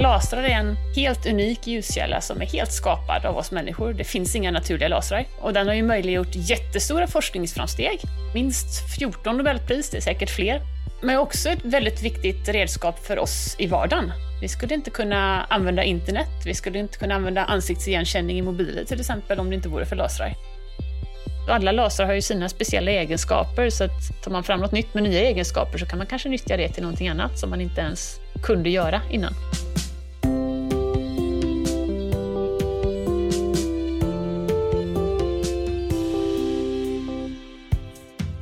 Lasrar är en helt unik ljuskälla som är helt skapad av oss människor. Det finns inga naturliga lasrar. Och den har ju möjliggjort jättestora forskningsframsteg. Minst 14 Nobelpris, det är säkert fler. Men också ett väldigt viktigt redskap för oss i vardagen. Vi skulle inte kunna använda internet, vi skulle inte kunna använda ansiktsigenkänning i mobiler till exempel om det inte vore för lasrar. Alla lasrar har ju sina speciella egenskaper så att tar man fram något nytt med nya egenskaper så kan man kanske nyttja det till någonting annat som man inte ens kunde göra innan.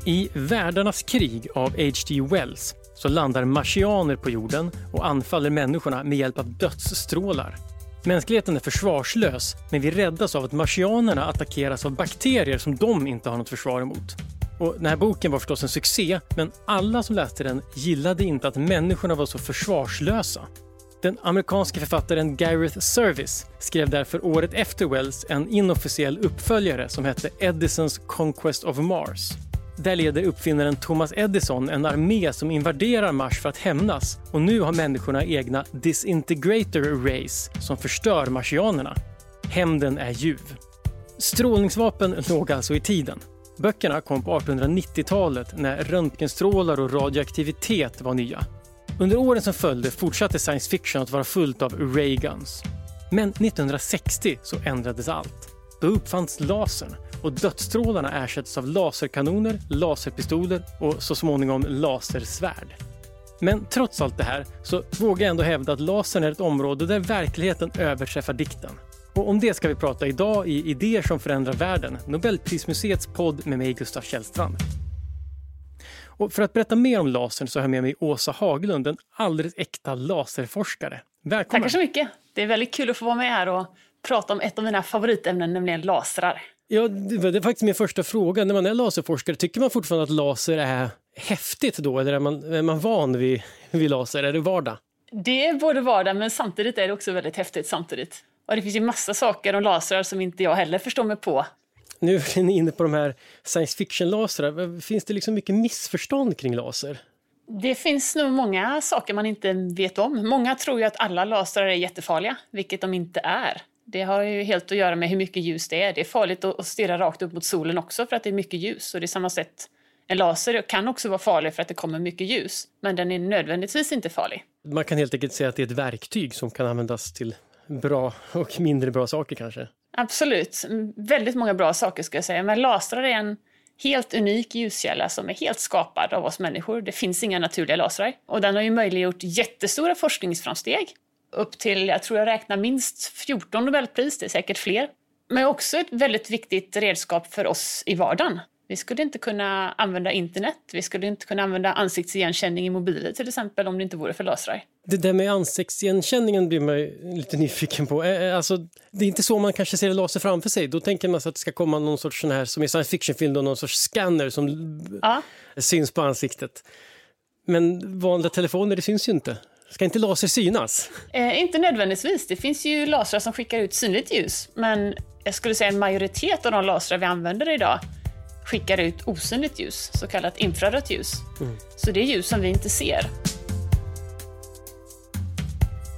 I Världarnas krig av H.G. Wells så landar marsianer på jorden och anfaller människorna med hjälp av dödsstrålar. Mänskligheten är försvarslös, men vi räddas av att marsianerna attackeras av bakterier som de inte har något försvar emot. Och den här boken var förstås en succé, men alla som läste den gillade inte att människorna var så försvarslösa. Den amerikanske författaren Gareth Service skrev därför året efter Wells en inofficiell uppföljare som hette Edisons Conquest of Mars. Där leder uppfinnaren Thomas Edison en armé som invaderar Mars för att hämnas och nu har människorna egna Disintegrator Rays som förstör marsianerna. Hämnden är ljuv. Strålningsvapen låg alltså i tiden. Böckerna kom på 1890-talet när röntgenstrålar och radioaktivitet var nya. Under åren som följde fortsatte science fiction att vara fullt av Ray-guns. Men 1960 så ändrades allt. Då uppfanns lasern och dödsstrålarna ersätts av laserkanoner, laserpistoler och så småningom lasersvärd. Men trots allt det här så vågar jag ändå hävda att lasern är ett område där verkligheten överträffar dikten. Och om det ska vi prata idag i Idéer som förändrar världen, Nobelprismuseets podd med mig Gustav Källstrand. Och för att berätta mer om lasern så har jag med mig Åsa Haglund, en alldeles äkta laserforskare. Välkommen! Tackar så mycket! Det är väldigt kul att få vara med här och prata om ett av mina favoritämnen, nämligen lasrar. Ja, det det faktiskt min första fråga. När man är laserforskare, tycker man fortfarande att laser är häftigt då? Eller är man, är man van vid, vid laser? Är det vardag? Det är både vardag, men samtidigt är det också väldigt häftigt samtidigt. Och det finns ju massa saker om lasrar som inte jag heller förstår mig på. Nu är ni inne på de här science fiction-lasrar. Finns det liksom mycket missförstånd kring laser? Det finns nog många saker man inte vet om. Många tror ju att alla lasrar är jättefarliga, vilket de inte är. Det har ju helt att göra med hur mycket ljus det är. Det är farligt att stirra rakt upp mot solen också för att det är mycket ljus. Och det är samma sätt. En laser kan också vara farlig för att det kommer mycket ljus, men den är nödvändigtvis inte farlig. Man kan helt enkelt säga att det är ett verktyg som kan användas till bra och mindre bra saker kanske? Absolut. Väldigt många bra saker ska jag säga. Men lasrar är en helt unik ljuskälla som är helt skapad av oss människor. Det finns inga naturliga lasrar. Och den har ju möjliggjort jättestora forskningsframsteg upp till, jag tror jag räknar minst 14 Nobelpris, det är säkert fler. Men också ett väldigt viktigt redskap för oss i vardagen. Vi skulle inte kunna använda internet, vi skulle inte kunna använda ansiktsigenkänning i mobiler till exempel om det inte vore för lasrar. Det där med ansiktsigenkänningen blir man lite nyfiken på. Alltså, det är inte så man kanske ser laser framför sig. Då tänker man sig att det ska komma någon sorts sån här, som i science fiction-film, någon sorts scanner som ja. syns på ansiktet. Men vanliga telefoner, det syns ju inte. Ska inte laser synas? Eh, inte nödvändigtvis. Det finns ju lasrar som skickar ut synligt ljus. Men jag skulle säga en majoritet av de lasrar vi använder idag skickar ut osynligt ljus, så kallat infrarött ljus. Mm. Så det är ljus som vi inte ser.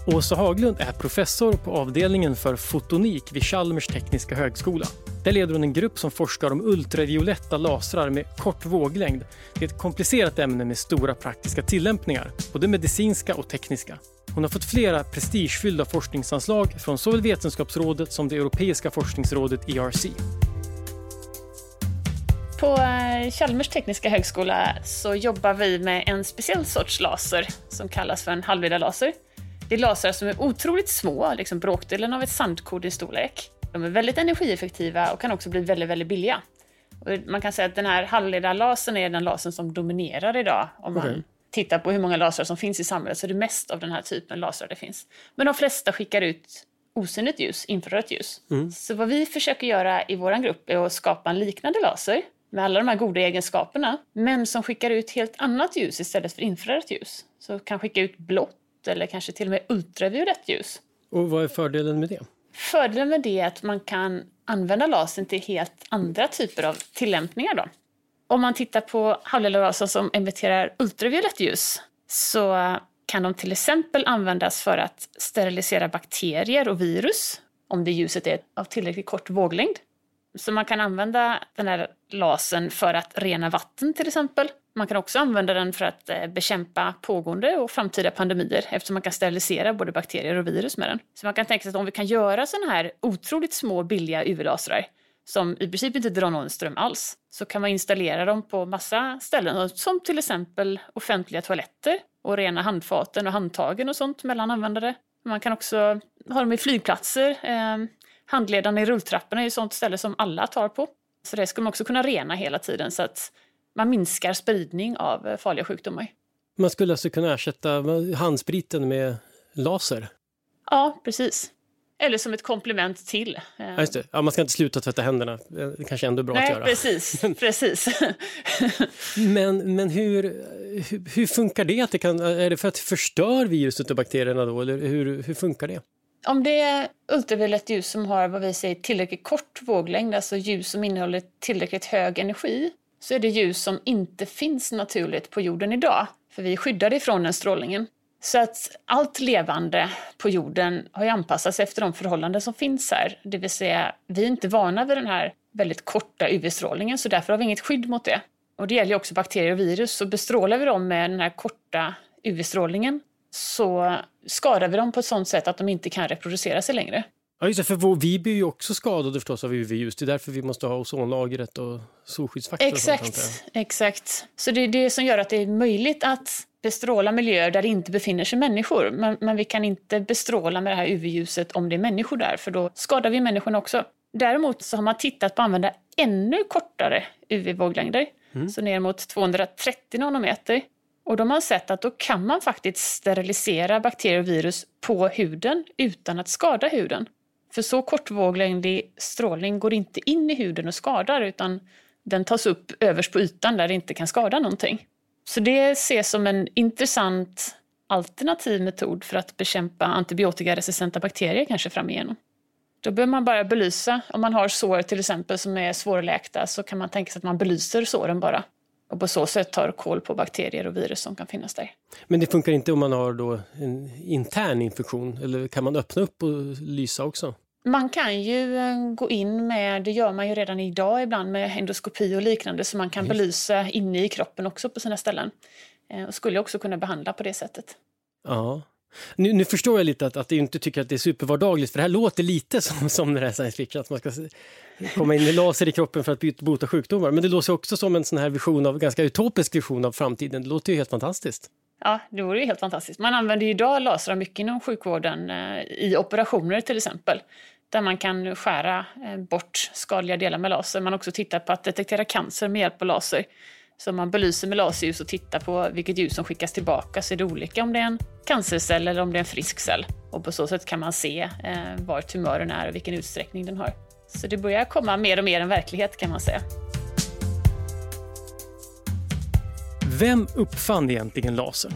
Åsa Haglund är professor på avdelningen för fotonik vid Chalmers tekniska högskola. Där leder hon en grupp som forskar om ultravioletta lasrar med kort våglängd. Det är ett komplicerat ämne med stora praktiska tillämpningar, både medicinska och tekniska. Hon har fått flera prestigefyllda forskningsanslag från såväl Vetenskapsrådet som det europeiska forskningsrådet ERC. På eh, Chalmers tekniska högskola så jobbar vi med en speciell sorts laser som kallas för en halvledarlaser. Det är lasrar som är otroligt små, liksom bråkdelen av ett sandkorn i storlek. De är väldigt energieffektiva och kan också bli väldigt, väldigt billiga. Och man kan säga att den här halvledarlasern är den lasern som dominerar idag. Om man okay. tittar på hur många lasrar som finns i samhället så är det mest av den här typen lasrar det finns. Men de flesta skickar ut osynligt ljus, infrarött ljus. Mm. Så vad vi försöker göra i vår grupp är att skapa en liknande laser med alla de här goda egenskaperna, men som skickar ut helt annat ljus istället för infrarött ljus. Så kan skicka ut blått eller kanske till och med ultraviolett ljus. Och vad är fördelen med det? Fördelen med det är att man kan använda lasern till helt andra typer av tillämpningar. Då. Om man tittar på halvledarlasern som emitterar ultraviolett ljus så kan de till exempel användas för att sterilisera bakterier och virus om det ljuset är av tillräckligt kort våglängd. Så man kan använda den här lasern för att rena vatten till exempel. Man kan också använda den för att eh, bekämpa pågående och framtida pandemier eftersom man kan sterilisera både bakterier och virus med den. Så man kan tänka sig att om vi kan göra sådana här otroligt små billiga UV-lasrar som i princip inte drar någon ström alls, så kan man installera dem på massa ställen, som till exempel offentliga toaletter och rena handfaten och handtagen och sånt mellan användare. Man kan också ha dem i flygplatser. Eh, handledarna i rulltrapporna är ju sånt ställe som alla tar på. Så det ska man också kunna rena hela tiden så att man minskar spridning av eh, farliga sjukdomar. Man skulle alltså kunna ersätta handspriten med laser? Ja, precis. Eller som ett komplement till. Eh, ja, just det. Ja, man ska inte sluta tvätta händerna. Det kanske ändå är bra Nej, att göra. Precis, precis. men men hur, hur, hur, funkar det? Att det kan, är det för att det förstör viruset och bakterierna då? Eller hur, hur funkar det? Om det är ultraviolett ljus som har vad vi säger tillräckligt kort våglängd, alltså ljus som innehåller tillräckligt hög energi, så är det ljus som inte finns naturligt på jorden idag. För vi är skyddade ifrån den strålningen. Så att allt levande på jorden har ju anpassats efter de förhållanden som finns här. Det vill säga, vi är inte vana vid den här väldigt korta UV-strålningen så därför har vi inget skydd mot det. Och det gäller ju också bakterier och virus. Så bestrålar vi dem med den här korta UV-strålningen så skadar vi dem på ett sådant sätt att de inte kan reproducera sig längre. Ja, just det, för vi blir ju också skadade förstås av UV-ljus. Det är därför vi måste ha ozonlagret och solskyddsfaktor. Exakt, sånt, exakt. Så det är det som gör att det är möjligt att bestråla miljöer där det inte befinner sig människor. Men, men vi kan inte bestråla med det här UV-ljuset om det är människor där, för då skadar vi människorna också. Däremot så har man tittat på att använda ännu kortare UV-våglängder, mm. så ner mot 230 nanometer. Och de har sett att då kan man faktiskt sterilisera bakterier och virus på huden utan att skada huden. För så kortvåglängdig strålning går inte in i huden och skadar utan den tas upp överst på ytan där det inte kan skada någonting. Så det ses som en intressant alternativ metod för att bekämpa antibiotikaresistenta bakterier kanske framigenom. Då behöver man bara belysa, om man har sår till exempel som är svårläkta så kan man tänka sig att man belyser såren bara och på så sätt tar koll på bakterier och virus som kan finnas där. Men det funkar inte om man har då en intern infektion eller kan man öppna upp och lysa också? Man kan ju eh, gå in med, det gör man ju redan idag ibland med endoskopi och liknande, så man kan Just. belysa inne i kroppen också på sina ställen. Eh, och skulle också kunna behandla på det sättet. Ja. Nu, nu förstår jag lite att, att du inte tycker att det är supervardagligt, för det här låter lite som, som den här science fiction, att man ska komma in med laser i kroppen för att bota sjukdomar. Men det låter också som en sån här vision av, ganska utopisk vision av framtiden. Det låter ju helt fantastiskt. Ja, det vore ju helt fantastiskt. Man använder ju idag lasrar mycket inom sjukvården, eh, i operationer till exempel, där man kan skära eh, bort skadliga delar med laser. Man har också tittat på att detektera cancer med hjälp av laser. Så om man belyser med laserljus och tittar på vilket ljus som skickas tillbaka så är det olika om det är en cancercell eller om det är en frisk cell. Och på så sätt kan man se eh, var tumören är och vilken utsträckning den har. Så det börjar komma mer och mer en verklighet kan man säga. Vem uppfann egentligen lasern?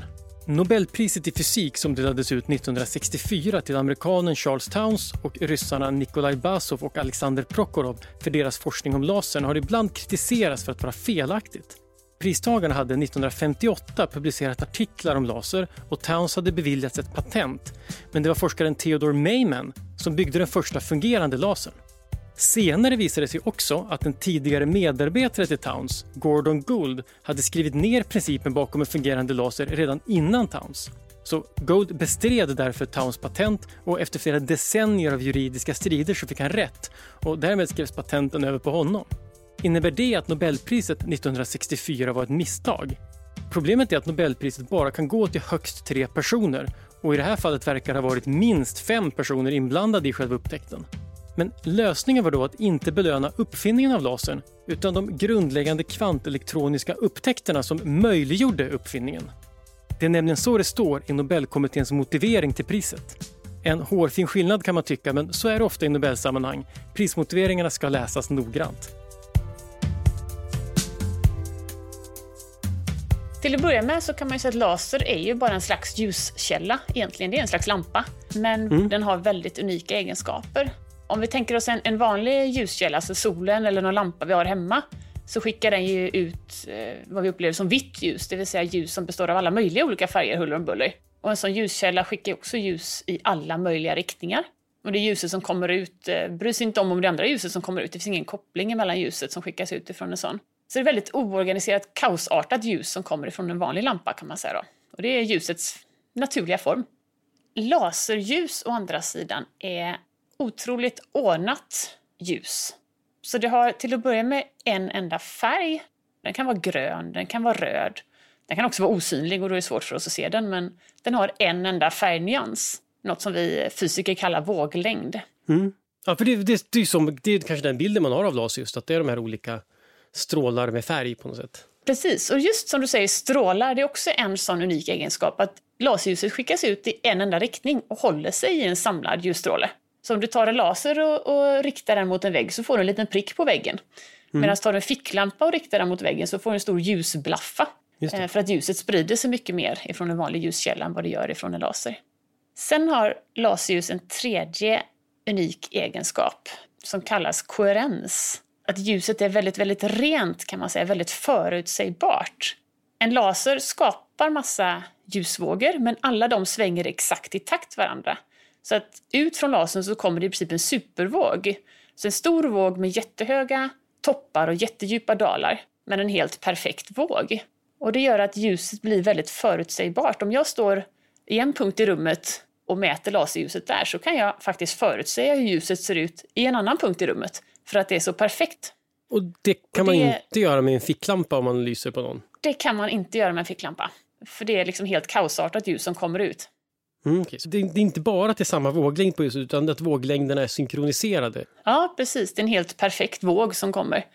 Nobelpriset i fysik som delades ut 1964 till amerikanen Charles Towns och ryssarna Nikolaj Basov och Alexander Prokhorov för deras forskning om lasern har ibland kritiserats för att vara felaktigt. Pristagarna hade 1958 publicerat artiklar om laser och Towns hade beviljats ett patent. Men det var forskaren Theodore Mayman som byggde den första fungerande lasern. Senare visade det sig också att en tidigare medarbetare till Towns, Gordon Gould, hade skrivit ner principen bakom en fungerande laser redan innan Towns. Så Gould bestred därför Towns patent och efter flera decennier av juridiska strider så fick han rätt och därmed skrevs patenten över på honom. Innebär det att Nobelpriset 1964 var ett misstag? Problemet är att Nobelpriset bara kan gå till högst tre personer och i det här fallet verkar det ha varit minst fem personer inblandade i själva upptäckten. Men lösningen var då att inte belöna uppfinningen av lasern utan de grundläggande kvantelektroniska upptäckterna som möjliggjorde uppfinningen. Det är nämligen så det står i Nobelkommitténs motivering till priset. En hårfin skillnad kan man tycka, men så är det ofta i Nobelsammanhang. Prismotiveringarna ska läsas noggrant. Till att börja med så kan man säga att laser är ju bara en slags ljuskälla egentligen. Det är en slags lampa. Men mm. den har väldigt unika egenskaper. Om vi tänker oss en, en vanlig ljuskälla, alltså solen eller någon lampa vi har hemma, så skickar den ju ut eh, vad vi upplever som vitt ljus, det vill säga ljus som består av alla möjliga olika färger, huller om buller. Och en sån ljuskälla skickar också ljus i alla möjliga riktningar. Och det ljuset som kommer ut eh, bryr sig inte om om det andra ljuset som kommer ut. Det finns ingen koppling mellan ljuset som skickas ut ifrån en sån. Så det är väldigt oorganiserat, kaosartat ljus som kommer ifrån en vanlig lampa kan man säga då. Och det är ljusets naturliga form. Laserljus å andra sidan är otroligt ordnat ljus. Så det har till att börja med en enda färg. Den kan vara grön, den kan vara röd. Den kan också vara osynlig och då är det svårt för oss att se den, men den har en enda färgnyans. Något som vi fysiker kallar våglängd. Mm. Ja, för det, det, det, är som, det är kanske den bilden man har av laser, just att det är de här olika strålar med färg på något sätt. Precis, och just som du säger, strålar, det är också en sån unik egenskap att laserljuset skickas ut i en enda riktning och håller sig i en samlad ljusstråle. Så om du tar en laser och, och riktar den mot en vägg så får du en liten prick på väggen. Mm. Medan tar du en ficklampa och riktar den mot väggen så får du en stor ljusblaffa. Eh, för att ljuset sprider sig mycket mer ifrån en vanlig ljuskälla än vad det gör ifrån en laser. Sen har laserljus en tredje unik egenskap som kallas koherens. Att ljuset är väldigt, väldigt rent kan man säga, väldigt förutsägbart. En laser skapar massa ljusvågor men alla de svänger exakt i takt varandra. Så att ut från lasern så kommer det i princip en supervåg. Så en stor våg med jättehöga toppar och jättedjupa dalar, men en helt perfekt våg. Och det gör att ljuset blir väldigt förutsägbart. Om jag står i en punkt i rummet och mäter laserljuset där så kan jag faktiskt förutsäga hur ljuset ser ut i en annan punkt i rummet för att det är så perfekt. Och det kan och det, man inte göra med en ficklampa om man lyser på någon? Det kan man inte göra med en ficklampa. För det är liksom helt kaosartat ljus som kommer ut. Mm, okay. Så det, det, är inte bara att det är samma våglängd på ljuset utan att våglängderna är synkroniserade? Ja, precis. Det är en helt perfekt våg som kommer.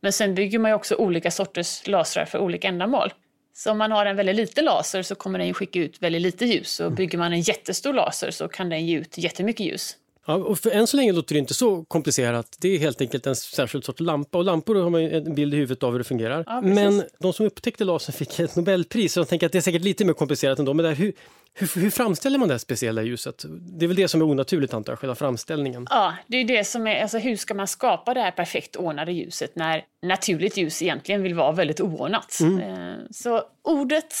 Men sen bygger man också olika sorters lasrar för olika ändamål. Så om man har en väldigt liten laser så kommer den skicka ut väldigt lite ljus. Och bygger man en jättestor laser så kan den ge ut jättemycket ljus. Ja, och för än så länge låter det inte så komplicerat. Det är helt enkelt en särskild sorts lampa och lampor har man en bild i huvudet av hur det fungerar. Ja, men de som upptäckte lasern fick ett Nobelpris så jag tänker att det är säkert lite mer komplicerat ändå. Men där, hur, hur, hur, framställer man det här speciella ljuset? Det är väl det som är onaturligt antar jag, själva framställningen? Ja, det är det som är, alltså hur ska man skapa det här perfekt ordnade ljuset när naturligt ljus egentligen vill vara väldigt oordnat? Mm. Eh, så ordet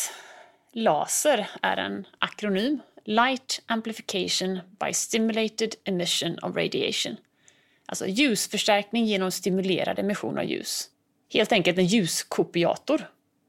laser är en akronym Light Amplification by Stimulated Emission of Radiation. Alltså ljusförstärkning genom stimulerad emission av ljus. Helt enkelt en ljuskopiator.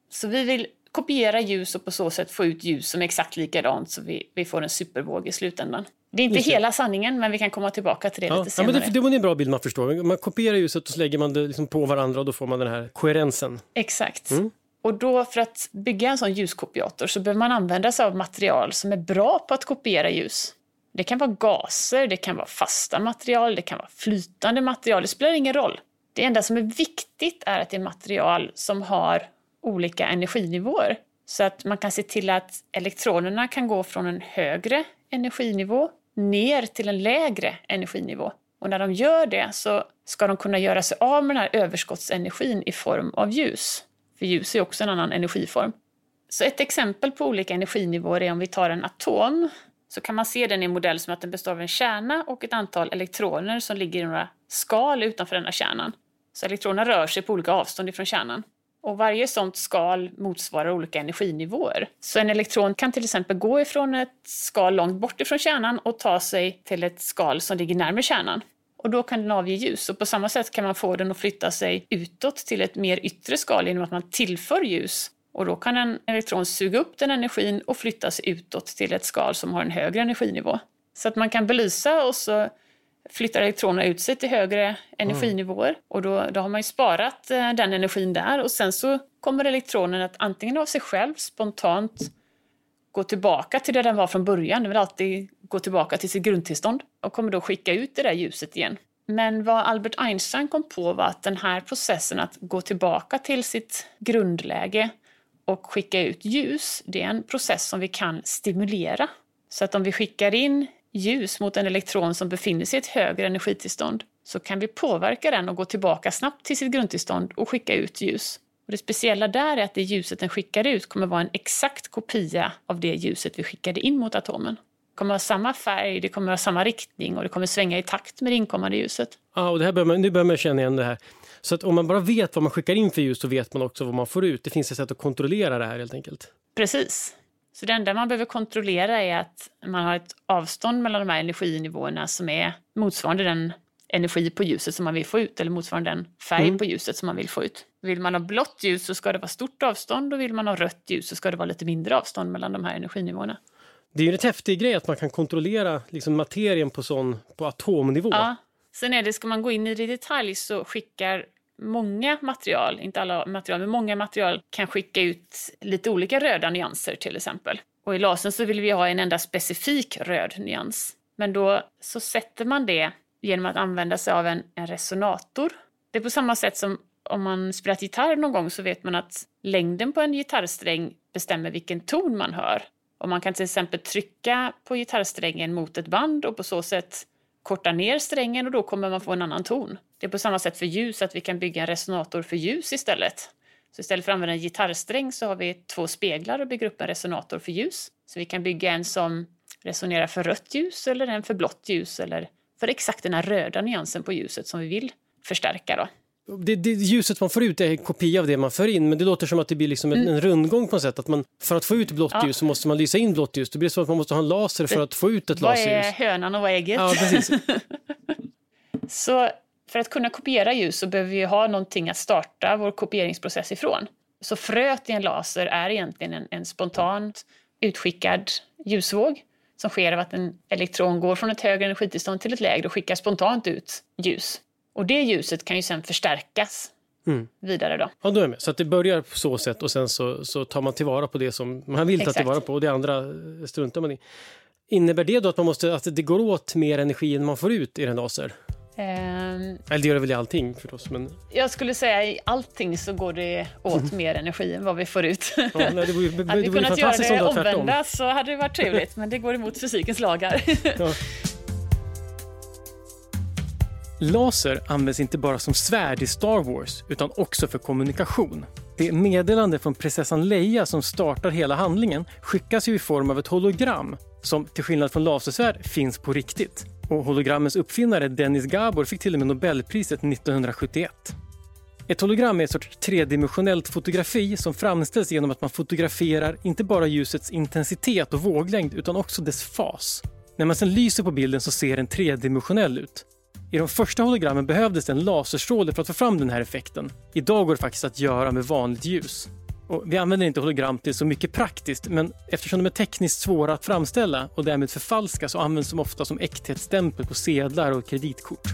Så vi vill kopiera ljus och på så sätt få ut ljus som är exakt likadant så vi, vi får en supervåg i slutändan. Det är inte hela sanningen, men vi kan komma tillbaka till det ja, lite senare. Ja, men det, det var en bra bild man förstår. Man kopierar ljuset och så lägger man det liksom på varandra och då får man den här koherensen. Exakt. Mm. Och då för att bygga en sån ljuskopiator så behöver man använda sig av material som är bra på att kopiera ljus. Det kan vara gaser, det kan vara fasta material, det kan vara flytande material, det spelar ingen roll. Det enda som är viktigt är att det är material som har olika energinivåer. Så att man kan se till att elektronerna kan gå från en högre energinivå ner till en lägre energinivå. Och när de gör det så ska de kunna göra sig av med den här överskottsenergin i form av ljus. För ljus är också en annan energiform. Så ett exempel på olika energinivåer är om vi tar en atom så kan man se den i en modell som att den består av en kärna och ett antal elektroner som ligger i några skal utanför denna kärnan. Så elektronerna rör sig på olika avstånd ifrån kärnan. Och varje sånt skal motsvarar olika energinivåer. Så en elektron kan till exempel gå ifrån ett skal långt bort ifrån kärnan och ta sig till ett skal som ligger närmare kärnan och då kan den avge ljus. Och på samma sätt kan man få den att flytta sig utåt till ett mer yttre skal genom att man tillför ljus. Och då kan en elektron suga upp den energin och flytta sig utåt till ett skal som har en högre energinivå. Så att man kan belysa och så flyttar elektronerna ut sig till högre energinivåer. Mm. Och då, då har man ju sparat eh, den energin där och sen så kommer elektronen att antingen av sig själv spontant gå tillbaka till det den var från början. Den vill alltid gå tillbaka till sitt grundtillstånd och kommer då skicka ut det där ljuset igen. Men vad Albert Einstein kom på var att den här processen att gå tillbaka till sitt grundläge och skicka ut ljus, det är en process som vi kan stimulera. Så att om vi skickar in ljus mot en elektron som befinner sig i ett högre energitillstånd så kan vi påverka den och gå tillbaka snabbt till sitt grundtillstånd och skicka ut ljus. Och det speciella där är att det ljuset den skickar ut kommer vara en exakt kopia av det ljuset vi skickade in mot atomen. Det kommer ha samma färg, det kommer ha samma riktning och det kommer svänga i takt med det inkommande ljuset. Ja, och det här börjar man, nu börjar man känna igen det här. Så att om man bara vet vad man skickar in för ljus så vet man också vad man får ut. Det finns ett sätt att kontrollera det här helt enkelt. Precis. Så det enda man behöver kontrollera är att man har ett avstånd mellan de här energinivåerna som är motsvarande den energi på ljuset som man vill få ut eller motsvarande den färg mm. på ljuset som man vill få ut. Vill man ha blått ljus så ska det vara stort avstånd och vill man ha rött ljus så ska det vara lite mindre avstånd mellan de här energinivåerna. Det är ju en häftig grej att man kan kontrollera liksom materien på, sån, på atomnivå. Ja. Sen är det, ska man gå in i det i detalj så skickar många material, inte alla material, men många material kan skicka ut lite olika röda nyanser till exempel. Och i lasern så vill vi ha en enda specifik röd nyans. Men då så sätter man det genom att använda sig av en, en resonator. Det är på samma sätt som om man spelat gitarr någon gång så vet man att längden på en gitarrsträng bestämmer vilken ton man hör. Och man kan till exempel trycka på gitarrsträngen mot ett band och på så sätt korta ner strängen och då kommer man få en annan ton. Det är på samma sätt för ljus, att vi kan bygga en resonator för ljus istället. Så istället för att använda en gitarrsträng så har vi två speglar och bygger upp en resonator för ljus. Så vi kan bygga en som resonerar för rött ljus eller en för blått ljus eller för exakt den här röda nyansen på ljuset som vi vill förstärka. Då. Det, det, ljuset man får ut är en kopia av det man för in, men det låter som att det blir liksom en, mm. en rundgång på något sätt. Att man, för att få ut blått ja. ljus så måste man lysa in blått ljus. Det blir så att man måste ha en laser för att få ut ett laserljus. Vad är hönan och vad är ägget? Ja, precis. så för att kunna kopiera ljus så behöver vi ha någonting att starta vår kopieringsprocess ifrån. Så fröet i en laser är egentligen en, en spontant utskickad ljusvåg som sker av att en elektron går från ett högre energitillstånd till ett lägre och skickar spontant ut ljus. Och det ljuset kan ju sen förstärkas mm. vidare. Då. Ja, då är med. Så att det börjar på så sätt och sen så, så tar man tillvara på det som man vill ta tillvara på och det andra struntar man i. Innebär det då att, man måste, att det går åt mer energi än man får ut i en laser? Um, Eller det gör det väl i allting förstås? Men... Jag skulle säga i allting så går det åt mm. mer energi än vad vi får ut. Ja, nej, det vore, det, hade vi kunnat göra det omvända så hade det varit trevligt men det går emot fysikens lagar. Ja. Laser används inte bara som svärd i Star Wars utan också för kommunikation. Det meddelande från prinsessan Leia som startar hela handlingen skickas ju i form av ett hologram som till skillnad från lasersvärd finns på riktigt. Och hologrammens uppfinnare Dennis Gabor fick till och med Nobelpriset 1971. Ett hologram är ett sorts tredimensionellt fotografi som framställs genom att man fotograferar inte bara ljusets intensitet och våglängd utan också dess fas. När man sen lyser på bilden så ser den tredimensionell ut. I de första hologrammen behövdes en laserstråle för att få fram den här effekten. Idag går det faktiskt att göra med vanligt ljus. Och vi använder inte hologram till så mycket praktiskt, men eftersom de är tekniskt svåra att framställa och därmed förfalska så används de ofta som äkthetsstämpel på sedlar och kreditkort.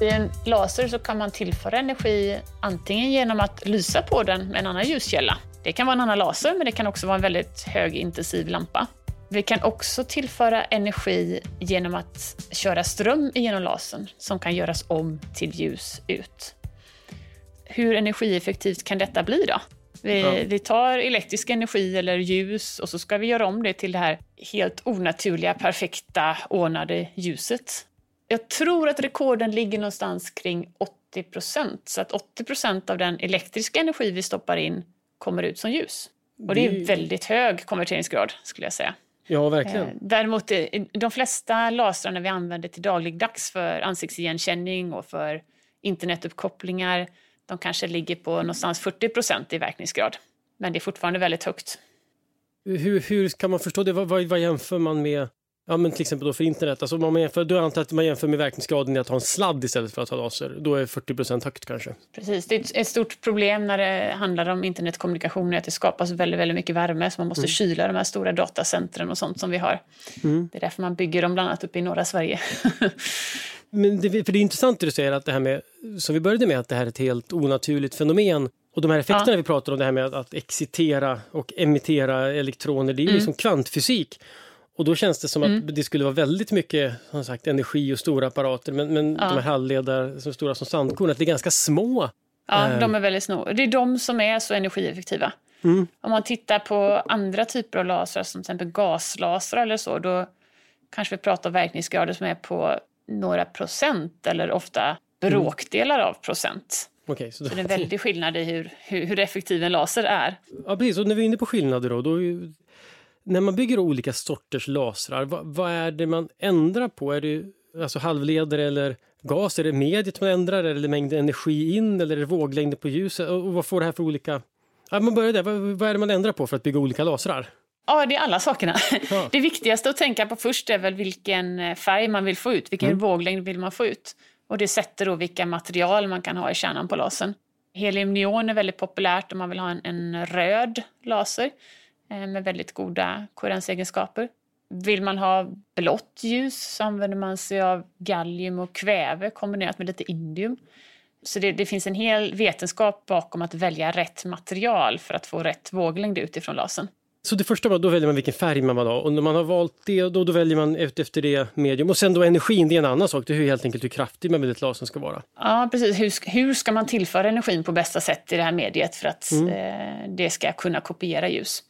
I en laser så kan man tillföra energi antingen genom att lysa på den med en annan ljuskälla. Det kan vara en annan laser, men det kan också vara en väldigt högintensiv lampa. Vi kan också tillföra energi genom att köra ström genom lasern som kan göras om till ljus ut. Hur energieffektivt kan detta bli då? Vi, ja. vi, tar elektrisk energi eller ljus och så ska vi göra om det till det här helt onaturliga, perfekta, ordnade ljuset. Jag tror att rekorden ligger någonstans kring 80 procent, så att 80 procent av den elektriska energi vi stoppar in kommer ut som ljus. Och det är väldigt hög konverteringsgrad skulle jag säga. Ja, verkligen. Eh, däremot eh, de flesta lasrarna vi använder till dagligdags för ansiktsigenkänning och för internetuppkopplingar, de kanske ligger på någonstans 40 procent i verkningsgrad. Men det är fortfarande väldigt högt. Hur, hur kan man förstå det? Vad, vad, vad jämför man med Ja, men till exempel då för internet. Alltså man jämför, då antar att man jämför med verkningsgraden i att ha en sladd istället för att ha laser. Då är 40% högt kanske. Precis. Det är ett stort problem när det handlar om internetkommunikation att det skapas väldigt, väldigt mycket värme så man måste mm. kyla de här stora datacentren och sånt som vi har. Mm. Det är därför man bygger dem bland annat uppe i norra Sverige. men det, för det är intressant det du säger att det här med, som vi började med, att det här är ett helt onaturligt fenomen. Och de här effekterna ja. vi pratar om, det här med att excitera och emittera elektroner, det är ju mm. liksom kvantfysik. Och då känns det som mm. att det skulle vara väldigt mycket som sagt, energi och stora apparater. Men, men ja. de här halvledare som stora som sandkorn, att det är ganska små. Ja, eh. de är väldigt små. Det är de som är så energieffektiva. Mm. Om man tittar på andra typer av lasrar, som till exempel gaslasrar eller så, då kanske vi pratar om verkningsgrader som är på några procent eller ofta bråkdelar av procent. Okay, så, så, det är en väldig skillnad i hur, hur, hur effektiv en laser är. Ja, precis. Och när vi är inne på skillnader då, då när man bygger olika sorters lasrar, vad, vad, är det man ändrar på? Är det alltså halvledare eller gas? Är det mediet man ändrar? Är det mängden energi in eller är det våglängden på ljuset? Och vad får det här för olika... Ja, man börjar där. Vad, vad är det man ändrar på för att bygga olika lasrar? Ja, det är alla sakerna. Ja. Det viktigaste att tänka på först är väl vilken eh, färg man vill få ut, vilken mm. våglängd vill man få ut. Och det sätter då vilka material man kan ha i kärnan på lasern. Helium-neon är väldigt populärt om man vill ha en, en röd laser med väldigt goda koherensegenskaper. Vill man ha blått ljus så använder man sig av gallium och kväve kombinerat med lite indium. Så det, det, finns en hel vetenskap bakom att välja rätt material för att få rätt våglängd utifrån lasern. Så det första var då väljer man vilken färg man vill ha och när man har valt det då, då väljer man efter det medium. Och sen då energin, det är en annan sak. Det är helt enkelt hur kraftig man vill att lasern ska vara. Ja, precis. Hur, hur ska man tillföra energin på bästa sätt i det här mediet för att mm. eh, det ska kunna kopiera ljus?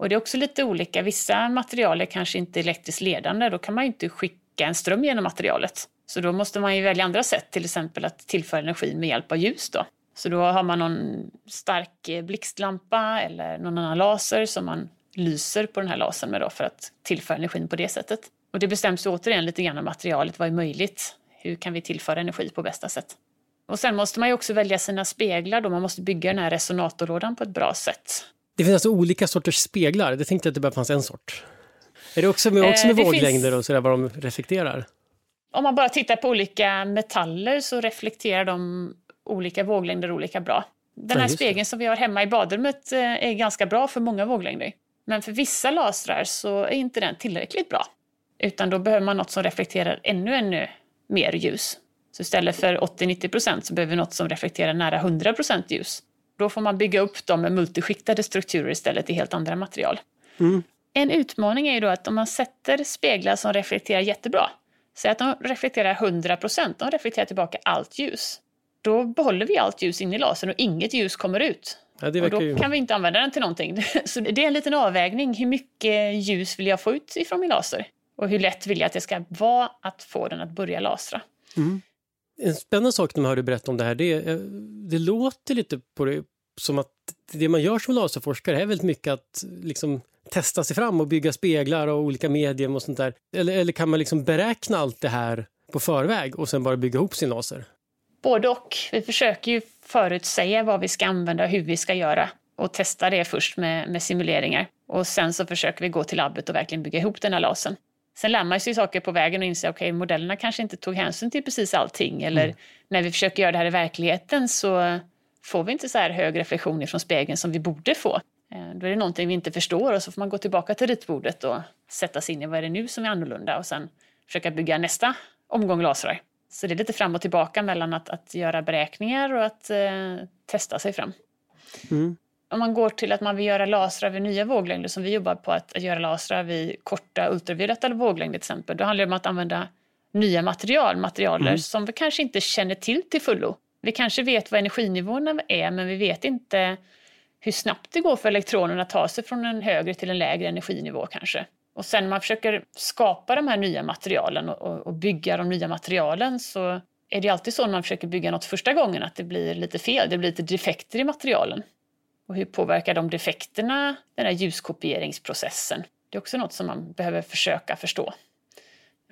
Och det är också lite olika. Vissa material är kanske inte elektriskt ledande. Då kan man inte skicka en ström genom materialet. Så då måste man ju välja andra sätt, till exempel att tillföra energi med hjälp av ljus. Då. Så då har man någon stark blixtlampa eller någon annan laser som man lyser på den här lasern med då för att tillföra energin på det sättet. Och det bestäms återigen lite grann av materialet. Vad är möjligt? Hur kan vi tillföra energi på bästa sätt? Och sen måste man ju också välja sina speglar då. Man måste bygga den här resonatorlådan på ett bra sätt. Det finns alltså olika sorters speglar? Det tänkte jag att det bara fanns en sort. Är det också med, också med eh, våglängder finns... och sådär vad de reflekterar? Om man bara tittar på olika metaller så reflekterar de olika våglängder olika bra. Den här ja, spegeln som vi har hemma i badrummet eh, är ganska bra för många våglängder. Men för vissa lasrar så är inte den tillräckligt bra. Utan då behöver man något som reflekterar ännu, ännu mer ljus. Så istället för 80-90% så behöver vi något som reflekterar nära 100% ljus. Då får man bygga upp dem med multiskiktade strukturer istället i helt andra material. Mm. En utmaning är ju då att om man sätter speglar som reflekterar jättebra, säg att de reflekterar 100%, de reflekterar tillbaka allt ljus. Då behåller vi allt ljus in i lasern och inget ljus kommer ut. Ja, och då ju... kan vi inte använda den till någonting. Så det är en liten avvägning. Hur mycket ljus vill jag få ut ifrån min laser? Och hur lätt vill jag att det ska vara att få den att börja lasra? Mm. En spännande sak när man hör dig berätta om det här, det, eh, det låter lite på det som att det man gör som laserforskare är väldigt mycket att liksom testa sig fram och bygga speglar och olika medier. och sånt där. Eller, eller kan man liksom beräkna allt det här på förväg och sen bara bygga ihop sin laser? Både och. Vi försöker ju förutsäga vad vi ska använda och hur vi ska göra och testa det först med, med simuleringar. Och sen så försöker vi gå till labbet och verkligen bygga ihop den här lasern. Sen lär man sig saker på vägen och inser att okay, modellerna kanske inte tog hänsyn till precis allting. Eller mm. när vi försöker göra det här i verkligheten så får vi inte så här hög reflektion från spegeln som vi borde få. Eh, då är det någonting vi inte förstår och så får man gå tillbaka till ritbordet och sätta sig in i vad är det nu som är annorlunda och sen försöka bygga nästa omgång lasrar. Så det är lite fram och tillbaka mellan att, att göra beräkningar och att eh, testa sig fram. Mm. Om man går till att man vill göra lasrar vid nya våglängder som vi jobbar på att, att göra lasrar vid korta ultravioletta våglängder till exempel. Då handlar det om att använda nya material, materialer mm. som vi kanske inte känner till till fullo. Vi kanske vet vad energinivåerna är men vi vet inte hur snabbt det går för elektronerna att ta sig från en högre till en lägre energinivå kanske. Och sen när man försöker skapa de här nya materialen och, och, bygga de nya materialen så är det alltid så när man försöker bygga något första gången att det blir lite fel, det blir lite defekter i materialen. Och hur påverkar de defekterna den här ljuskopieringsprocessen? Det är också något som man behöver försöka förstå.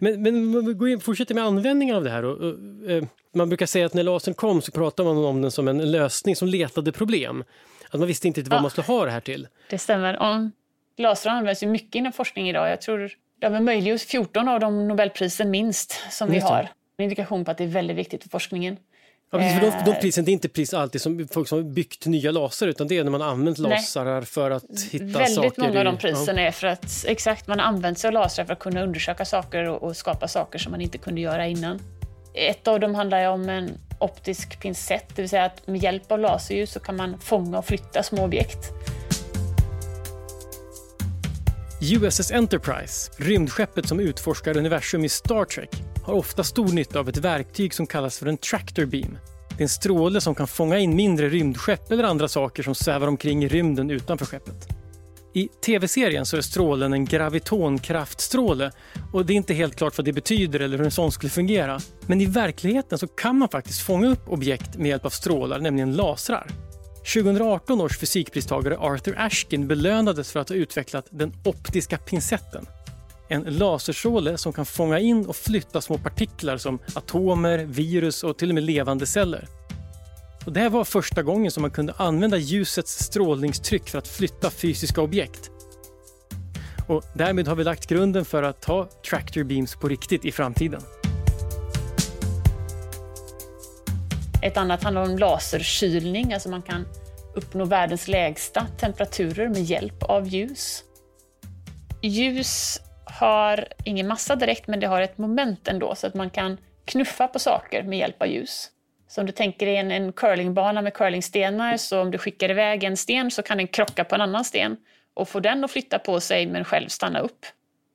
Men, men gå in, fortsätter med användningen av det här. Och, och, eh, man brukar säga att när lasern kom så pratade man om den som en lösning som letade problem. Att man visste inte vad ja, man skulle ha det här till. Det stämmer. Om Laser används ju mycket inom forskning idag. Jag tror det har möjliggjort 14 av de Nobelprisen minst som vi har. En indikation på att det är väldigt viktigt för forskningen. Ja, precis, för de, de eh, prisen, det är inte pris alltid som folk som har byggt nya laser utan det är när man använt lasrar för att hitta Väldigt saker. Väldigt många av de prisen ja. är för att exakt, man har använt sig av lasrar för att kunna undersöka saker och, och, skapa saker som man inte kunde göra innan. Ett av dem handlar om en optisk pincett, det vill säga att med hjälp av laserljus så kan man fånga och flytta små objekt. USS Enterprise, rymdskeppet som utforskar universum i Star Trek, har ofta stor nytta av ett verktyg som kallas för en tractor beam. Det är en stråle som kan fånga in mindre rymdskepp eller andra saker som svävar omkring i rymden utanför skeppet. I tv-serien så är strålen en gravitonkraftstråle och det är inte helt klart vad det betyder eller hur en sån skulle fungera. Men i verkligheten så kan man faktiskt fånga upp objekt med hjälp av strålar, nämligen lasrar. 2018 års fysikpristagare Arthur Ashkin belönades för att ha utvecklat den optiska pincetten. En laserstråle som kan fånga in och flytta små partiklar som atomer, virus och till och med levande celler. Och det här var första gången som man kunde använda ljusets strålningstryck för att flytta fysiska objekt. Och därmed har vi lagt grunden för att ta tractor beams på riktigt i framtiden. Ett annat handlar om laserkylning, alltså man kan uppnå världens lägsta temperaturer med hjälp av ljus. Ljus har ingen massa direkt, men det har ett moment ändå, så att man kan knuffa på saker med hjälp av ljus. Så om du tänker dig en, en curlingbana med curlingstenar, så om du skickar iväg en sten så kan den krocka på en annan sten och få den att flytta på sig men själv stanna upp.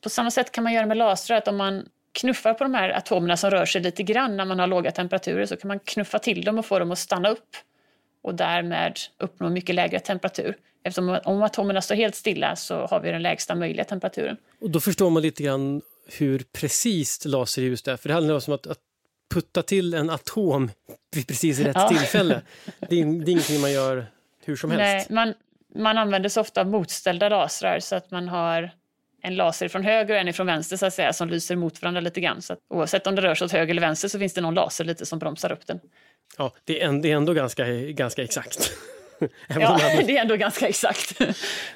På samma sätt kan man göra med lasrar, att om man knuffar på de här atomerna som rör sig lite grann när man har låga temperaturer så kan man knuffa till dem och få dem att stanna upp och därmed uppnå mycket lägre temperatur. Eftersom om atomerna står helt stilla så har vi den lägsta möjliga temperaturen. Och då förstår man lite grann hur precis laserljus är, för det handlar om att, att putta till en atom vid precis rätt ja. tillfälle. Det är, det är ingenting man gör hur som helst. Nej, man, man använder sig ofta motställda lasrar så att man har en laser från höger och en från vänster så att säga, som lyser mot varandra lite grann. Så att oavsett om det rör sig åt höger eller vänster så finns det någon laser lite som bromsar upp den. Ja, det är, det är ändå ganska, ganska exakt. ja, det är ändå ganska exakt.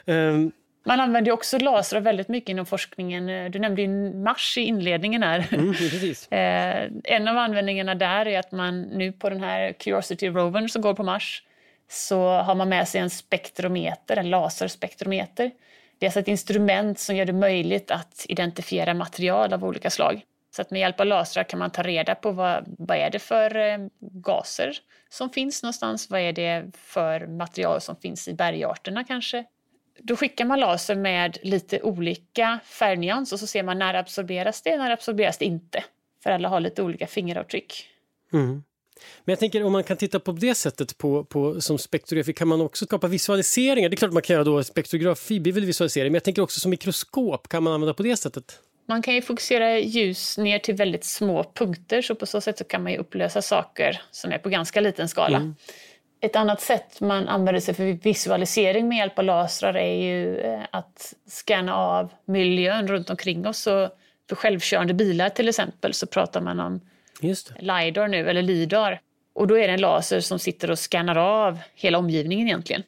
um, man använder också lasrar väldigt mycket inom forskningen. Du nämnde ju Mars i inledningen här. Mm. Eh, en av användningarna där är att man nu på den här Curiosity rovern som går på Mars så har man med sig en spektrometer, en laserspektrometer. Det är alltså ett instrument som gör det möjligt att identifiera material av olika slag. Så att med hjälp av lasrar kan man ta reda på vad, vad är det för eh, gaser som finns någonstans? Vad är det för material som finns i bergarterna kanske? Då skickar man laser med lite olika färgnyans och så ser man när absorberas det, när absorberas det inte. För alla har lite olika fingeravtryck. Mm. Men jag tänker om man kan titta på det sättet på, på, som spektrografi, kan man också skapa visualiseringar? Det är klart man kan göra då spektrografi, blir väl visualisering, men jag tänker också som mikroskop, kan man använda på det sättet? Man kan ju fokusera ljus ner till väldigt små punkter, så på så sätt så kan man ju upplösa saker som är på ganska liten skala. Mm. Ett annat sätt man använder sig för visualisering med hjälp av lasrar är ju eh, att scanna av miljön runt omkring oss. Så för självkörande bilar till exempel så pratar man om LiDAR nu, eller LIDAR. Och då är det en laser som sitter och scannar av hela omgivningen egentligen.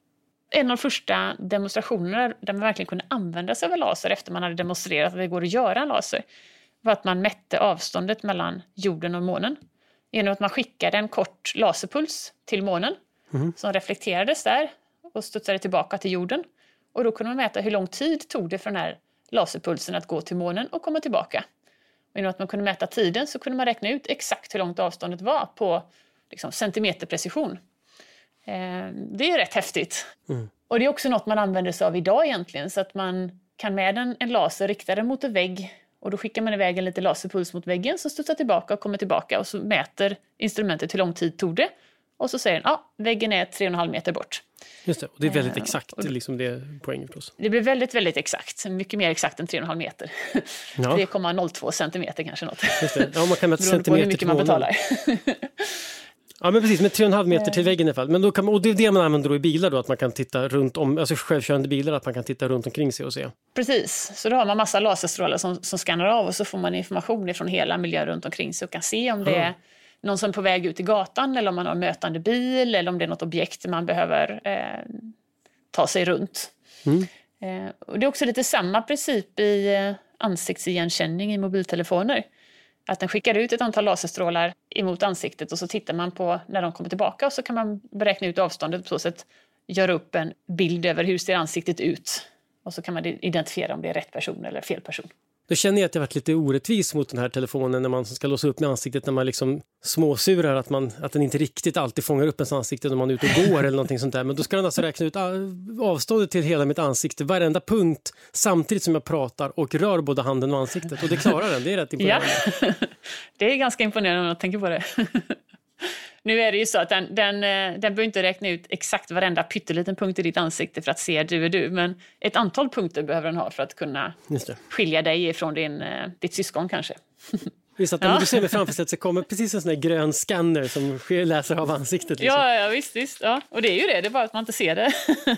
En av de första demonstrationerna där man verkligen kunde använda sig av en laser efter man hade demonstrerat att det går att göra en laser var att man mätte avståndet mellan jorden och månen. Genom att man skickade en kort laserpuls till månen mm. som reflekterades där och studsade tillbaka till jorden. Och då kunde man mäta hur lång tid tog det för den här laserpulsen att gå till månen och komma tillbaka. Och genom att man kunde mäta tiden så kunde man räkna ut exakt hur långt avståndet var på liksom, centimeterprecision. Eh, det är rätt häftigt. Mm. Och det är också något man använder sig av idag egentligen, så att man kan med en, en laser rikta den mot en vägg och då skickar man iväg en liten laserpuls mot väggen som studsar tillbaka och kommer tillbaka och så mäter instrumentet hur lång tid tog det. Och så säger den, ja, väggen är 3,5 meter bort. Just det, och det är väldigt eh, exakt, uh, liksom det är poängen förstås. Det blir väldigt, väldigt exakt, mycket mer exakt än 3,5 meter. Ja. 3,02 centimeter kanske något. Just det. Ja, man kan mäta centimeter på hur mycket man betalar. Ja men precis, med 3,5 meter till väggen i alla fall. Men då kan och det är det man använder i bilar då, att man kan titta runt om, alltså självkörande bilar, att man kan titta runt omkring sig och se. Precis, så då har man massa laserstrålar som, som skannar av och så får man information från hela miljön runt omkring sig och kan se om det är någon som är på väg ut i gatan eller om man har en mötande bil eller om det är något objekt man behöver eh, ta sig runt. Mm. Eh, och det är också lite samma princip i eh, ansiktsigenkänning i mobiltelefoner. Att den skickar ut ett antal laserstrålar emot ansiktet och så tittar man på när de kommer tillbaka och så kan man beräkna ut avståndet och på så sätt göra upp en bild över hur ser ansiktet ut. Och så kan man identifiera om det är rätt person eller fel person. Då känner jag att jag varit lite orättvis mot den här telefonen när man ska låsa upp med ansiktet när man liksom småsurar att, man, att den inte riktigt alltid fångar upp ens ansikte när man är ute och går eller någonting sånt där. Men då ska den alltså räkna ut avståndet till hela mitt ansikte, varenda punkt samtidigt som jag pratar och rör både handen och ansiktet. Och det klarar den, det är rätt imponerande. Ja, det är ganska imponerande om man tänker på det. Nu är det ju så att den, den, eh, den behöver inte räkna ut exakt varenda pytteliten punkt i ditt ansikte för att se du är du, men ett antal punkter behöver den ha för att kunna skilja dig ifrån din, eh, ditt syskon kanske. Visst, att ja. du ser mig framför sig att det kommer precis en sån där grön scanner som läser av ansiktet. Liksom. Ja, ja, visst, visst. Ja. Och det är ju det, det är bara att man inte ser det.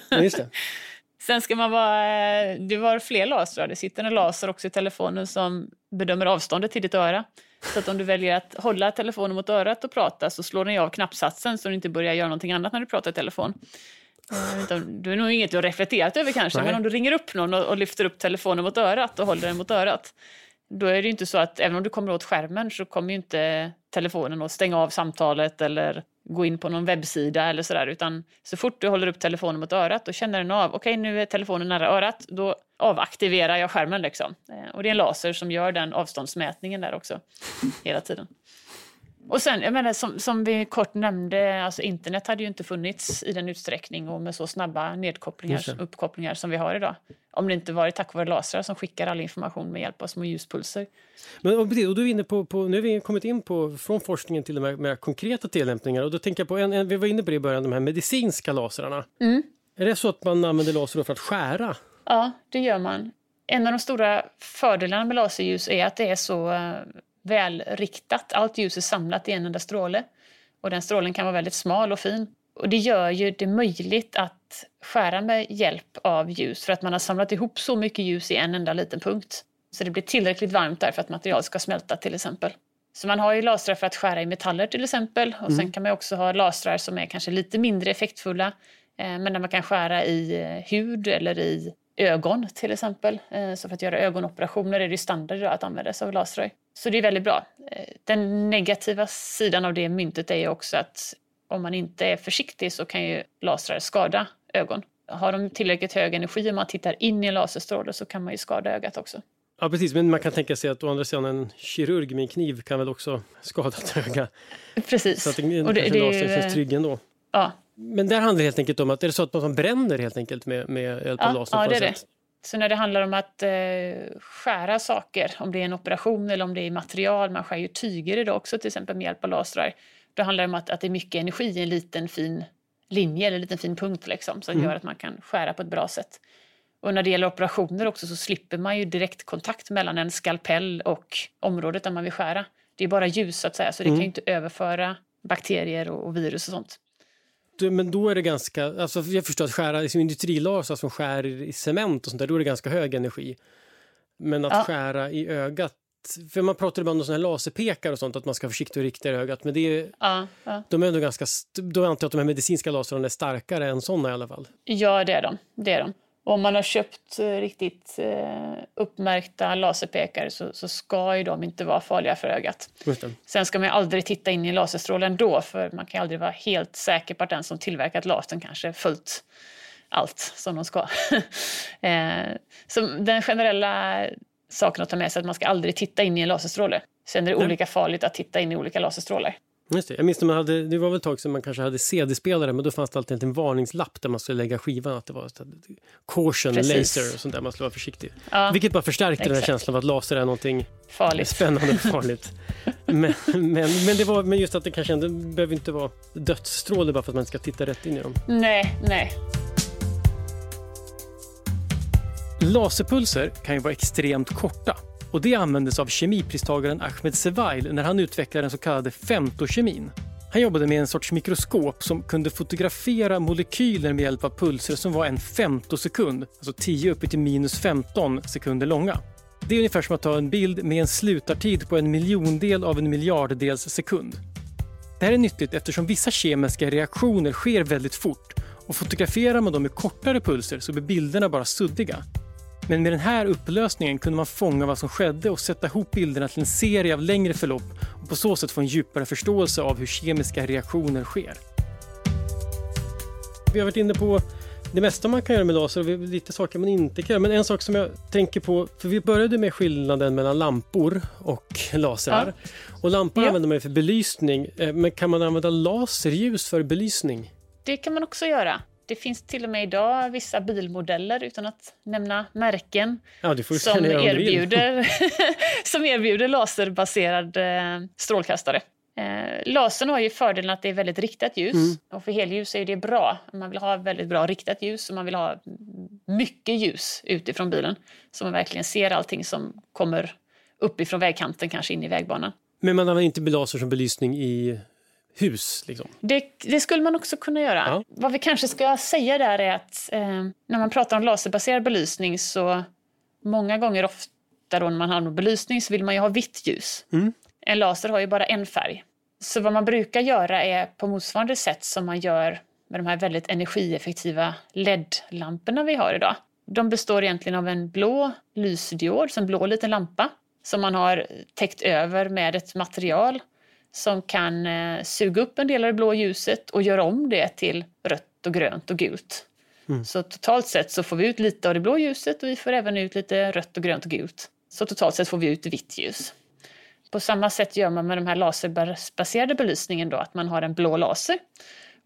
Ja, just det. Sen ska man vara... Eh, det var fler lasrar. Det sitter en laser också i telefonen som bedömer avståndet till ditt öra. Så att om du väljer att hålla telefonen mot örat och prata så slår den av knappsatsen så du inte börjar göra någonting annat när du pratar i telefon. Du är nog inget du har reflekterat över kanske, Nej. men om du ringer upp någon och, lyfter upp telefonen mot örat och håller den mot örat, då är det inte så att även om du kommer åt skärmen så kommer ju inte telefonen att stänga av samtalet eller gå in på någon webbsida eller sådär, utan så fort du håller upp telefonen mot örat och känner den av, okej okay, nu är telefonen nära örat, då avaktiverar jag skärmen liksom. Eh, och det är en laser som gör den avståndsmätningen där också, hela tiden. Och sen, jag menar, som, som vi kort nämnde, alltså internet hade ju inte funnits i den utsträckning och med så snabba nedkopplingar, uppkopplingar som vi har idag. Om det inte varit tack vare lasrar som skickar all information med hjälp av små ljuspulser. Men, och, och du är på, på, nu har vi kommit in på från forskningen till de här mer konkreta tillämpningar. Och då tänker jag på, en, en, vi var inne på det i början, de här medicinska lasrarna. Mm. Är det så att man använder laser för att skära? Ja, det gör man. En av de stora fördelarna med laserljus är att det är så uh, välriktat. Allt ljus är samlat i en enda stråle. Och den strålen kan vara väldigt smal och fin. Och det gör ju det möjligt att skära med hjälp av ljus för att man har samlat ihop så mycket ljus i en enda liten punkt. Så det blir tillräckligt varmt där för att material ska smälta till exempel. Så man har ju lasrar för att skära i metaller till exempel. Och mm. sen kan man också ha lasrar som är kanske lite mindre effektfulla. Eh, men där man kan skära i eh, hud eller i ögon till exempel. Eh, så för att göra ögonoperationer är det standard att använda sig av lasrar. Så det är väldigt bra. Den negativa sidan av det myntet är ju också att om man inte är försiktig så kan ju lasrar skada ögon. Har de tillräckligt hög energi om man tittar in i en laserstråle så kan man ju skada ögat också. Ja precis, men man kan tänka sig att å andra sidan en kirurg med en kniv kan väl också skada ett öga. Precis. Så att det, och det, kanske det, laser känns trygg ändå. Ja. Men där handlar det helt enkelt om att är det så att man bränner helt enkelt med, med hjälp av ja, laser? Ja, det är det. Så när det handlar om att eh, skära saker, om det är en operation eller om det är material, man skär ju tyger idag också till exempel med hjälp av lasrar, då handlar det om att, att det är mycket energi i en liten fin linje eller en liten fin punkt liksom, som mm. gör att man kan skära på ett bra sätt. Och när det gäller operationer också så slipper man ju direkt kontakt mellan en skalpell och området där man vill skära. Det är bara ljus så att säga, så det mm. kan ju inte överföra bakterier och, och virus och sånt. Men då är det ganska, alltså jag förstår att skära liksom industrilaser som skär i cement och sånt där, då är det ganska hög energi. Men att ja. skära i ögat för man pratar ibland om såna här laserpekar och sånt, att man ska vara försiktig och rikta i ögat. Men det är, ja, ja. de är ändå ganska, då antar jag att de här medicinska lasrarna är starkare än såna i alla fall. Ja, det är de. Det är de. Om man har köpt eh, riktigt eh, uppmärkta laserpekare så, så, ska ju de inte vara farliga för ögat. Sen ska man aldrig titta in i laserstrålen då, för man kan aldrig vara helt säker på att den som tillverkat lasern kanske följt allt som de ska. eh, så den generella saken att ta med sig att man ska aldrig titta in i en laserstråle. Sen är det Nej. olika farligt att titta in i olika laserstrålar. Just det. Jag minns när man hade, det var väl ett tag sedan man kanske hade CD-spelare men då fanns det alltid en varningslapp där man skulle lägga skivan att det var caution Precis. laser och sånt där, man skulle vara försiktig. Ja, Vilket bara förstärkte exakt. den här känslan av att laser är någonting farligt. spännande och farligt. men, men, men, det var, men just att det kanske ändå behöver inte vara dödsstråle bara för att man ska titta rätt in i dem. Nej, nej. Laserpulser kan ju vara extremt korta och det användes av kemipristagaren Ahmed Sevail när han utvecklade den så kallade femtokemin. Han jobbade med en sorts mikroskop som kunde fotografera molekyler med hjälp av pulser som var en femtosekund, alltså 10 upp till minus 15 sekunder långa. Det är ungefär som att ta en bild med en slutartid på en miljondel av en miljarddels sekund. Det här är nyttigt eftersom vissa kemiska reaktioner sker väldigt fort och fotograferar man dem med kortare pulser så blir bilderna bara suddiga. Men med den här upplösningen kunde man fånga vad som skedde och sätta ihop bilderna till en serie av längre förlopp och på så sätt få en djupare förståelse av hur kemiska reaktioner sker. Vi har varit inne på det mesta man kan göra med laser och lite saker man inte kan göra. Men en sak som jag tänker på, för vi började med skillnaden mellan lampor och lasrar. Ja. Och lampor ja. använder man för belysning, eh, men kan man använda laserljus för belysning? Det kan man också göra. Det finns till och med idag vissa bilmodeller, utan att nämna märken, ja, som, erbjuder, som erbjuder laserbaserad eh, strålkastare. Eh, lasern har ju fördelen att det är väldigt riktat ljus mm. och för helljus är det bra. Man vill ha väldigt bra riktat ljus och man vill ha mycket ljus utifrån bilen så man verkligen ser allting som kommer uppifrån vägkanten, kanske in i vägbanan. Men man använder inte laser som belysning i hus. Liksom. Det, det, skulle man också kunna göra. Ja. Vad vi kanske ska säga där är att eh, när man pratar om laserbaserad belysning så många gånger ofta då när man har belysning så vill man ju ha vitt ljus. Mm. En laser har ju bara en färg. Så vad man brukar göra är på motsvarande sätt som man gör med de här väldigt energieffektiva LED-lamporna vi har idag. De består egentligen av en blå lysdiod, en blå liten lampa som man har täckt över med ett material som kan eh, suga upp en del av det blå ljuset och göra om det till rött och grönt och gult. Mm. Så totalt sett så får vi ut lite av det blå ljuset och vi får även ut lite rött och grönt och gult. Så totalt sett får vi ut vitt ljus. På samma sätt gör man med den här laserbaserade belysningen då, att man har en blå laser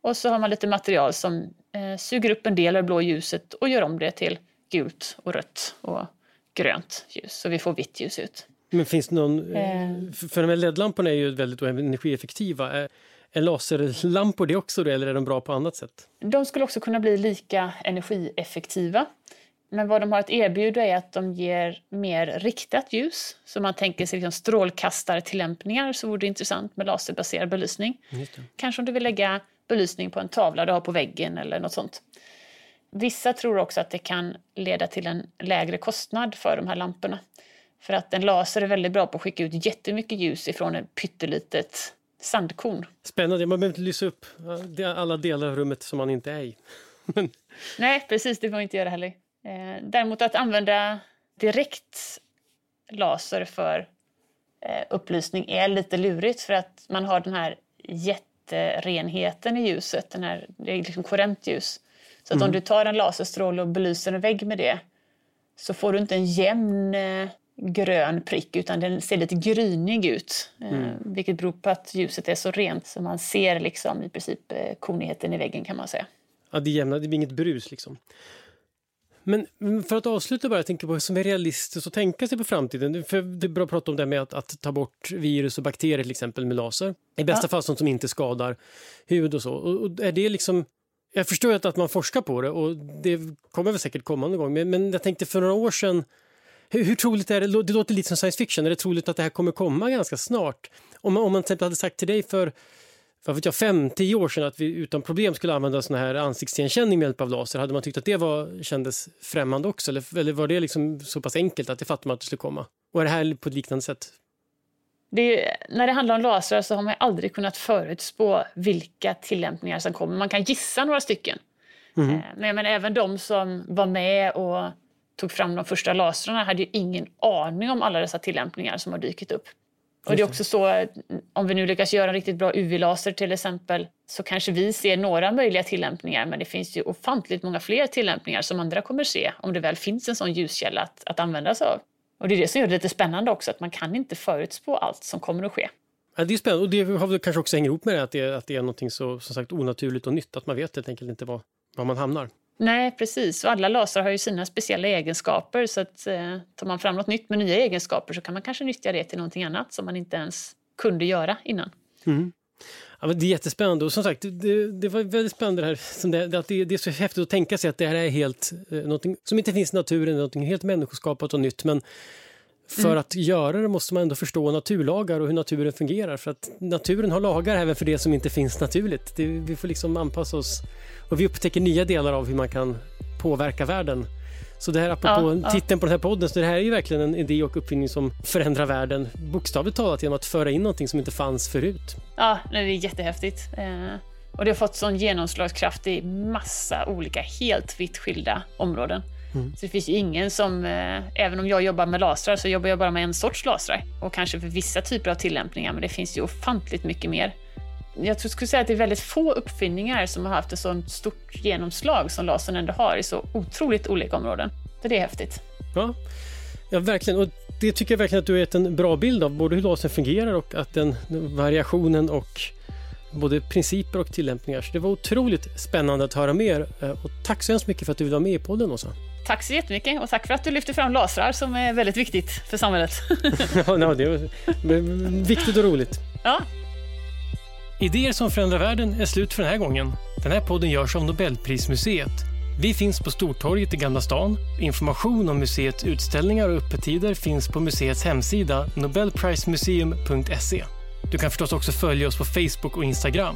och så har man lite material som eh, suger upp en del av det blå ljuset och gör om det till gult och rött och grönt ljus, så vi får vitt ljus ut. Men finns det någon... Eh. För de här LED-lamporna är ju väldigt energieffektiva. Är, är laserlampor det också då, eller är de bra på annat sätt? De skulle också kunna bli lika energieffektiva. Men vad de har att erbjuda är att de ger mer riktat ljus. Så man tänker sig liksom strålkastartillämpningar så vore det intressant med laserbaserad belysning. Kanske om du vill lägga belysning på en tavla du har på väggen eller något sånt. Vissa tror också att det kan leda till en lägre kostnad för de här lamporna. För att en laser är väldigt bra på att skicka ut jättemycket ljus ifrån ett pyttelitet sandkorn. Spännande, man behöver inte lysa upp alla delar av rummet som man inte är i. Nej, precis, det får man inte göra heller. Eh, däremot att använda direkt laser för eh, upplysning är lite lurigt för att man har den här jätterenheten i ljuset, den här, det är liksom korrent ljus. Så att mm. om du tar en laserstråle och belyser en vägg med det så får du inte en jämn eh, grön prick utan den ser lite grynig ut. Eh, mm. Vilket beror på att ljuset är så rent så man ser liksom i princip eh, konigheten i väggen kan man säga. Ja, det, jämna, det blir inget brus liksom. Men för att avsluta bara, jag tänker på som är realistiskt att tänka sig på framtiden. För det är bra att prata om det med att, att, ta bort virus och bakterier till exempel med laser. I bästa ja. fall sånt som inte skadar hud och så. Och, och är det liksom jag förstår att, att man forskar på det och det kommer väl säkert komma någon gång. Men, men jag tänkte för några år sedan, hur, hur troligt är det? Det låter lite som science fiction. Är det troligt att det här kommer komma ganska snart? Om man, om man till exempel hade sagt till dig för vad vet jag, fem, tio år sedan att vi utan problem skulle använda sån här ansiktsigenkänning med hjälp av laser, hade man tyckt att det var, kändes främmande också? Eller, eller var det liksom så pass enkelt att det fattade man att det skulle komma? Och är det här på ett liknande sätt? Det, när det handlar om lasrar så har man aldrig kunnat förutspå vilka tillämpningar som kommer. Man kan gissa några stycken. Mm. Men, men även de som var med och tog fram de första lasrarna hade ju ingen aning om alla dessa tillämpningar som har dykt upp. Och det är också så, om vi nu lyckas göra en riktigt bra UV-laser till exempel, så kanske vi ser några möjliga tillämpningar, men det finns ju ofantligt många fler tillämpningar som andra kommer se om det väl finns en sån ljuskälla att, att använda sig av. Och det är det som gör det lite spännande också, att man kan inte förutspå allt som kommer att ske. Ja, det är spännande och det har väl kanske också hänger ihop med det att det, att det är något så som sagt onaturligt och nytt, att man vet helt enkelt inte var, var man hamnar. Nej, precis. Och alla lasrar har ju sina speciella egenskaper så att eh, tar man fram något nytt med nya egenskaper så kan man kanske nyttja det till någonting annat som man inte ens kunde göra innan. Mm. Ja, det är jättespännande och som sagt, det, det var väldigt spännande det här, som det, att det, det, är så häftigt att tänka sig att det här är helt, eh, någonting som inte finns i naturen, något helt människoskapat och nytt. Men för mm. att göra det måste man ändå förstå naturlagar och hur naturen fungerar. För att naturen har lagar även för det som inte finns naturligt. Det, vi får liksom anpassa oss och vi upptäcker nya delar av hur man kan påverka världen. Så det här apropå ja, titeln på den här podden, så det här är ju verkligen en idé och uppfinning som förändrar världen bokstavligt talat genom att föra in någonting som inte fanns förut. Ja, det är jättehäftigt. Eh, och det har fått sån genomslagskraft i massa olika helt vitt skilda områden. Mm. Så det finns ju ingen som, eh, även om jag jobbar med lasrar så jobbar jag bara med en sorts lasrar. Och kanske för vissa typer av tillämpningar, men det finns ju ofantligt mycket mer. Jag skulle säga att det är väldigt få uppfinningar som har haft ett så stort genomslag som lasern ändå har i så otroligt olika områden. Så det är häftigt. Ja, ja verkligen. Och det tycker jag verkligen att du har gett en bra bild av, både hur lasern fungerar och att den variationen och både principer och tillämpningar. Så det var otroligt spännande att höra mer. Eh, och tack så hemskt mycket för att du vill vara med i podden, Åsa. Tack så jättemycket och tack för att du lyfter fram lasrar som är väldigt viktigt för samhället. ja, det är viktigt och roligt. Ja. Idéer som förändrar världen är slut för den här gången. Den här podden görs av Nobelprismuseet. Vi finns på Stortorget i Gamla stan. Information om museets utställningar och öppettider finns på museets hemsida nobelprismuseum.se. Du kan förstås också följa oss på Facebook och Instagram.